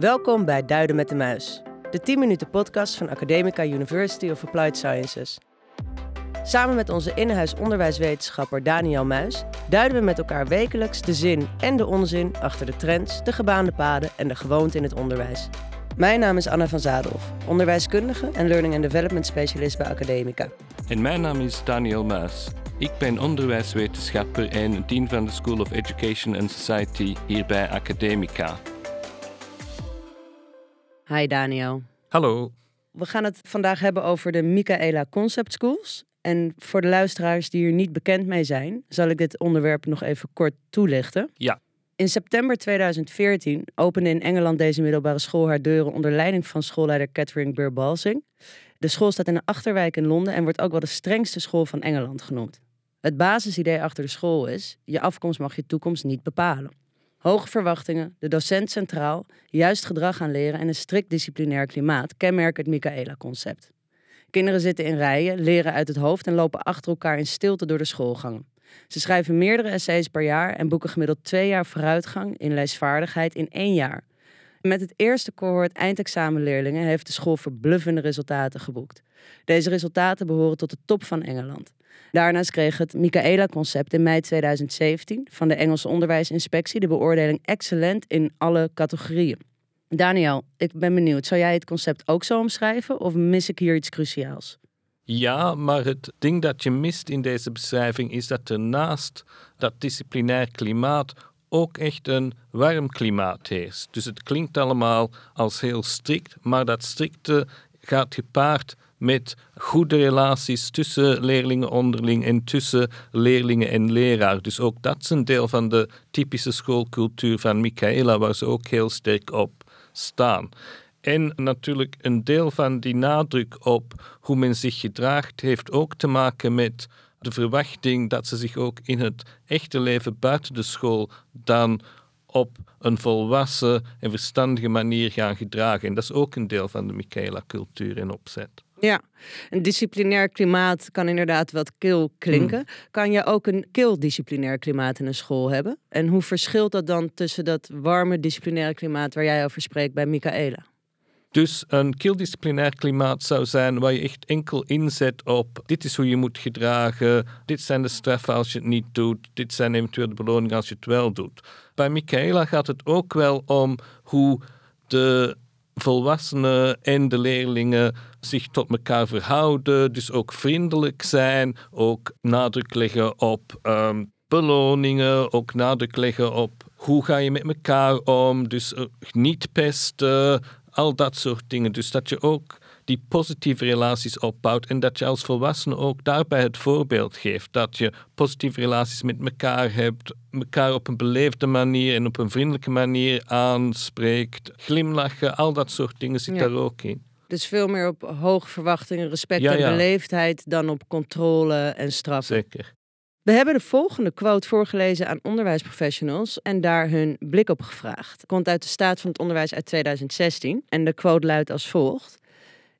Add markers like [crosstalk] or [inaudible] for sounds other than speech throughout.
Welkom bij Duiden met de Muis, de 10 minuten podcast van Academica University of Applied Sciences. Samen met onze in-huis onderwijswetenschapper Daniel Muis duiden we met elkaar wekelijks de zin en de onzin achter de trends, de gebaande paden en de gewoonte in het onderwijs. Mijn naam is Anna van Zadelhoff, onderwijskundige en learning and development specialist bij Academica. En mijn naam is Daniel Muis. Ik ben onderwijswetenschapper en dean van de School of Education and Society hier bij Academica. Hi Daniel. Hallo. We gaan het vandaag hebben over de Michaela Concept Schools. En voor de luisteraars die hier niet bekend mee zijn, zal ik dit onderwerp nog even kort toelichten. Ja. In september 2014 opende in Engeland deze middelbare school haar deuren onder leiding van schoolleider Catherine Burr-Balsing. De school staat in een achterwijk in Londen en wordt ook wel de strengste school van Engeland genoemd. Het basisidee achter de school is: je afkomst mag je toekomst niet bepalen. Hoge verwachtingen, de docent centraal, juist gedrag aan leren en een strikt disciplinair klimaat kenmerken het Michaela-concept. Kinderen zitten in rijen, leren uit het hoofd en lopen achter elkaar in stilte door de schoolgangen. Ze schrijven meerdere essays per jaar en boeken gemiddeld twee jaar vooruitgang in leesvaardigheid in één jaar. Met het eerste cohort eindexamenleerlingen heeft de school verbluffende resultaten geboekt. Deze resultaten behoren tot de top van Engeland. Daarnaast kreeg het Michaela-concept in mei 2017 van de Engelse Onderwijsinspectie de beoordeling excellent in alle categorieën. Daniel, ik ben benieuwd, zou jij het concept ook zo omschrijven of mis ik hier iets cruciaals? Ja, maar het ding dat je mist in deze beschrijving is dat er naast dat disciplinair klimaat ook echt een warm klimaat heerst. Dus het klinkt allemaal als heel strikt, maar dat strikte gaat gepaard met goede relaties tussen leerlingen onderling en tussen leerlingen en leraar. Dus ook dat is een deel van de typische schoolcultuur van Michaela, waar ze ook heel sterk op staan. En natuurlijk een deel van die nadruk op hoe men zich gedraagt heeft ook te maken met de verwachting dat ze zich ook in het echte leven buiten de school dan op een volwassen en verstandige manier gaan gedragen. En dat is ook een deel van de Michaela-cultuur en opzet. Ja, een disciplinair klimaat kan inderdaad wat kil klinken. Hmm. Kan je ook een kil disciplinair klimaat in een school hebben? En hoe verschilt dat dan tussen dat warme disciplinaire klimaat waar jij over spreekt bij Michaela? Dus een keeldisciplinair klimaat zou zijn waar je echt enkel inzet op dit is hoe je moet gedragen, dit zijn de straffen als je het niet doet, dit zijn eventueel de beloningen als je het wel doet. Bij Michaela gaat het ook wel om hoe de volwassenen en de leerlingen zich tot elkaar verhouden, dus ook vriendelijk zijn, ook nadruk leggen op ehm, beloningen, ook nadruk leggen op hoe ga je met elkaar om, dus eh, niet pesten, al dat soort dingen. Dus dat je ook die positieve relaties opbouwt en dat je als volwassene ook daarbij het voorbeeld geeft. Dat je positieve relaties met elkaar hebt, elkaar op een beleefde manier en op een vriendelijke manier aanspreekt, glimlachen, al dat soort dingen zit Ja. daar ook in. Dus veel meer op hoge verwachtingen, respect Ja, en ja. beleefdheid dan op controle en straffen. Zeker. We hebben de volgende quote voorgelezen aan onderwijsprofessionals en daar hun blik op gevraagd. Het komt uit de staat van het onderwijs uit 2016 en de quote luidt als volgt.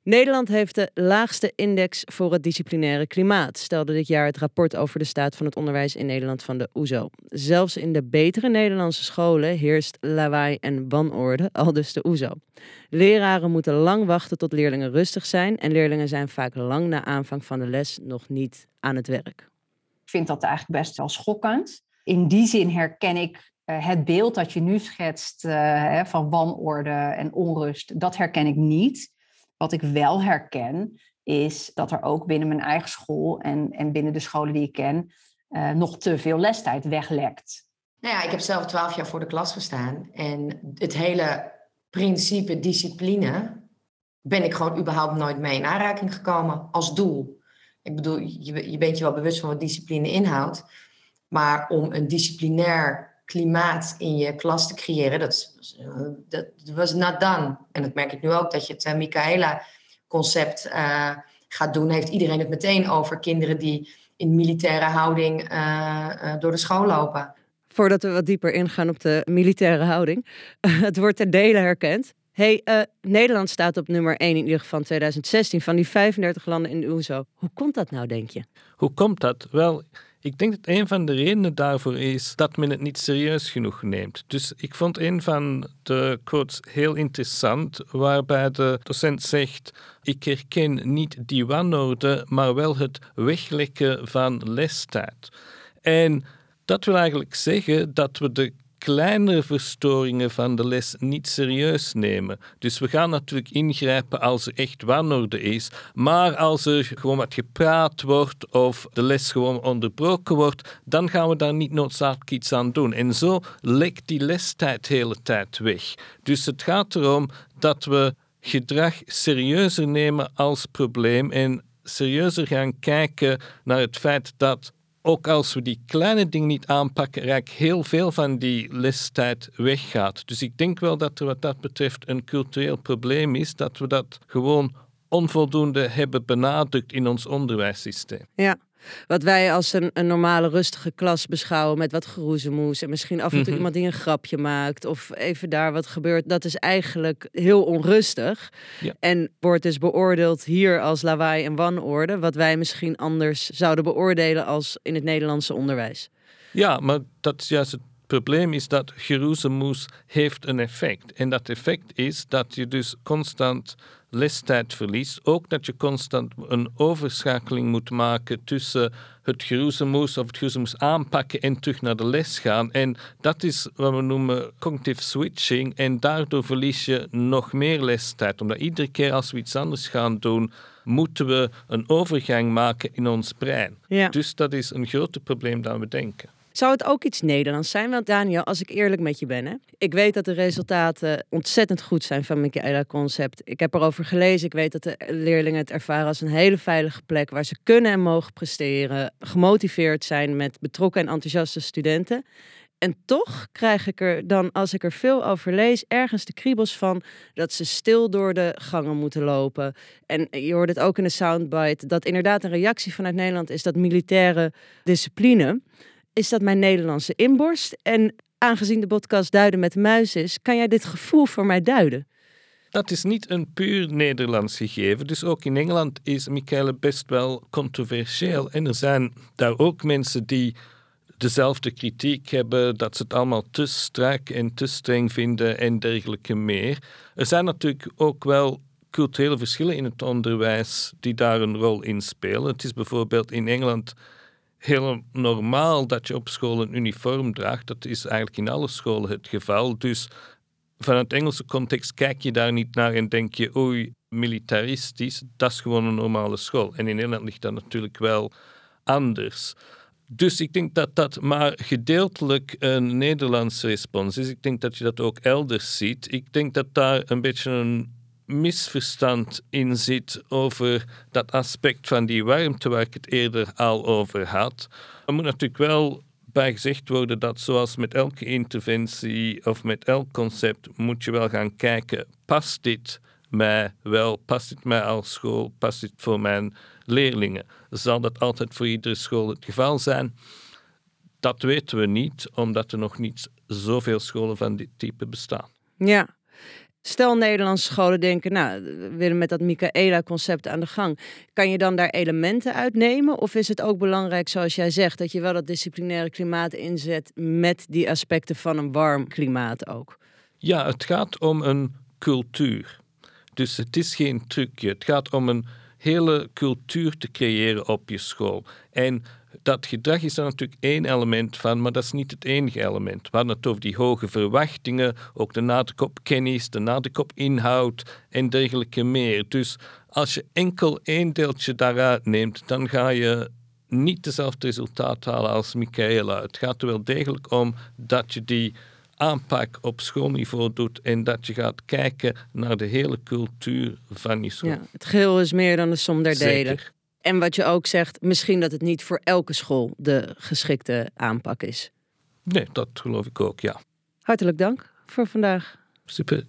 Nederland heeft de laagste index voor het disciplinaire klimaat, stelde dit jaar het rapport over de staat van het onderwijs in Nederland van de OESO. Zelfs in de betere Nederlandse scholen heerst lawaai en wanorde, [laughs] al dus de OESO. Leraren moeten lang wachten tot leerlingen rustig zijn en leerlingen zijn vaak lang na aanvang van de les nog niet aan het werk. Ik vind dat eigenlijk best wel schokkend. In die zin herken ik eh, het beeld dat je nu schetst eh, van wanorde en onrust, dat herken ik niet. Wat ik wel herken, is dat er ook binnen mijn eigen school en, en binnen de scholen die ik ken, eh, nog te veel lestijd weglekt. Nou ja, ik heb zelf twaalf jaar voor de klas gestaan. En het hele principe discipline ben ik gewoon überhaupt nooit mee in aanraking gekomen als doel. Ik bedoel, je, je bent je wel bewust van wat discipline inhoudt. Maar om een disciplinair klimaat in je klas te creëren, dat, was not done. En dat merk ik nu ook, dat je het uh, Michaela-concept eh, gaat doen. Heeft iedereen het meteen over kinderen die in militaire houding eh, eh, door de school lopen. Voordat we wat dieper ingaan op de militaire houding. [laughs] het wordt ter dele herkend. Hey, eh, Nederland staat op nummer 1 in ieder geval in 2016 van die 35 landen in de OESO. Hoe komt dat nou, denk je? Hoe komt dat? Wel, Ik denk dat een van de redenen daarvoor is dat men het niet serieus genoeg neemt. Dus ik vond een van de quotes heel interessant, waarbij de docent zegt: Ik herken niet die wanorde, maar wel het weglekken van lestijd. En dat wil eigenlijk zeggen dat we de kleinere verstoringen van de les niet serieus nemen. Dus we gaan natuurlijk ingrijpen als er echt wanorde is, maar als er gewoon wat gepraat wordt of de les gewoon onderbroken wordt, dan gaan we daar niet noodzakelijk iets aan doen. En zo lekt die lestijd de hele tijd weg. Dus het gaat erom dat we gedrag serieuzer nemen als probleem en serieuzer gaan kijken naar het feit dat ook als we die kleine dingen niet aanpakken, raak heel veel van die lestijd weggaat. Dus ik denk wel dat er wat dat betreft een cultureel probleem is, dat we dat gewoon onvoldoende hebben benadrukt in ons onderwijssysteem. Ja. Wat wij als een, een normale rustige klas beschouwen met wat geroezemoes en misschien af en toe Mhm. iemand die een grapje maakt of even daar wat gebeurt, dat is eigenlijk heel onrustig. Ja. En wordt dus beoordeeld hier als lawaai en wanorde, wat wij misschien anders zouden beoordelen als in het Nederlandse onderwijs. Ja, maar dat is juist het probleem is dat geroezemoes heeft een effect. En dat effect is dat je dus constant lestijd verliest. Ook dat je constant een overschakeling moet maken tussen het geroezemoes of het geroezemoes aanpakken en terug naar de les gaan. En dat is wat we noemen cognitive switching. En daardoor verlies je nog meer lestijd. Omdat iedere keer als we iets anders gaan doen, moeten we een overgang maken in ons brein. Ja. Dus dat is een groter probleem dan we denken. Zou het ook iets Nederlands zijn? Want Daniel, als ik eerlijk met je ben, hè? ik weet dat de resultaten ontzettend goed zijn van Michaela Concept. Ik heb erover gelezen. Ik weet dat de leerlingen het ervaren als een hele veilige plek waar ze kunnen en mogen presteren, gemotiveerd zijn met betrokken en enthousiaste studenten. En toch krijg ik er dan, als ik er veel over lees, ergens de kriebels van dat ze stil door de gangen moeten lopen. En je hoort het ook in de soundbite, dat inderdaad een reactie vanuit Nederland is dat militaire discipline is dat mijn Nederlandse inborst. En aangezien de podcast Duiden met de Muis is, kan jij dit gevoel voor mij duiden? Dat is niet een puur Nederlands gegeven. Dus ook in Engeland is Michele best wel controversieel. En er zijn daar ook mensen die dezelfde kritiek hebben, dat ze het allemaal te strak en te streng vinden en dergelijke meer. Er zijn natuurlijk ook wel culturele verschillen in het onderwijs die daar een rol in spelen. Het is bijvoorbeeld in Engeland heel normaal dat je op school een uniform draagt. Dat is eigenlijk in alle scholen het geval. Dus vanuit Engelse context kijk je daar niet naar en denk je, oei, militaristisch, dat is gewoon een normale school. En in Nederland ligt dat natuurlijk wel anders. Dus ik denk dat dat maar gedeeltelijk een Nederlandse respons is. Ik denk dat je dat ook elders ziet. Ik denk dat daar een beetje een misverstand in zit over dat aspect van die warmte waar ik het eerder al over had. Er moet natuurlijk wel bij gezegd worden dat zoals met elke interventie of met elk concept moet je wel gaan kijken, past dit mij wel, past dit mij als school, past dit voor mijn leerlingen? Zal dat altijd voor iedere school het geval zijn? Dat weten we niet, omdat er nog niet zoveel scholen van dit type bestaan. Ja. Stel Nederlandse scholen denken, nou, we willen met dat Michaela-concept aan de gang. Kan je dan daar elementen uitnemen? Of is het ook belangrijk, zoals jij zegt, dat je wel dat disciplinaire klimaat inzet met die aspecten van een warm klimaat ook? Ja, het gaat om een cultuur. Dus het is geen trucje. Het gaat om een hele cultuur te creëren op je school. En dat gedrag is daar natuurlijk één element van, maar dat is niet het enige element. We hadden het over die hoge verwachtingen, ook de nadruk op kennis, de nadruk op inhoud en dergelijke meer. Dus als je enkel één deeltje daaruit neemt, dan ga je niet dezelfde resultaat halen als Michaela. Het gaat er wel degelijk om dat je die aanpak op schoolniveau doet en dat je gaat kijken naar de hele cultuur van je school. Ja, het geheel is meer dan de som der delen. En wat je ook zegt, misschien dat het niet voor elke school de geschikte aanpak is. Nee, dat geloof ik ook, ja. Hartelijk dank voor vandaag. Super.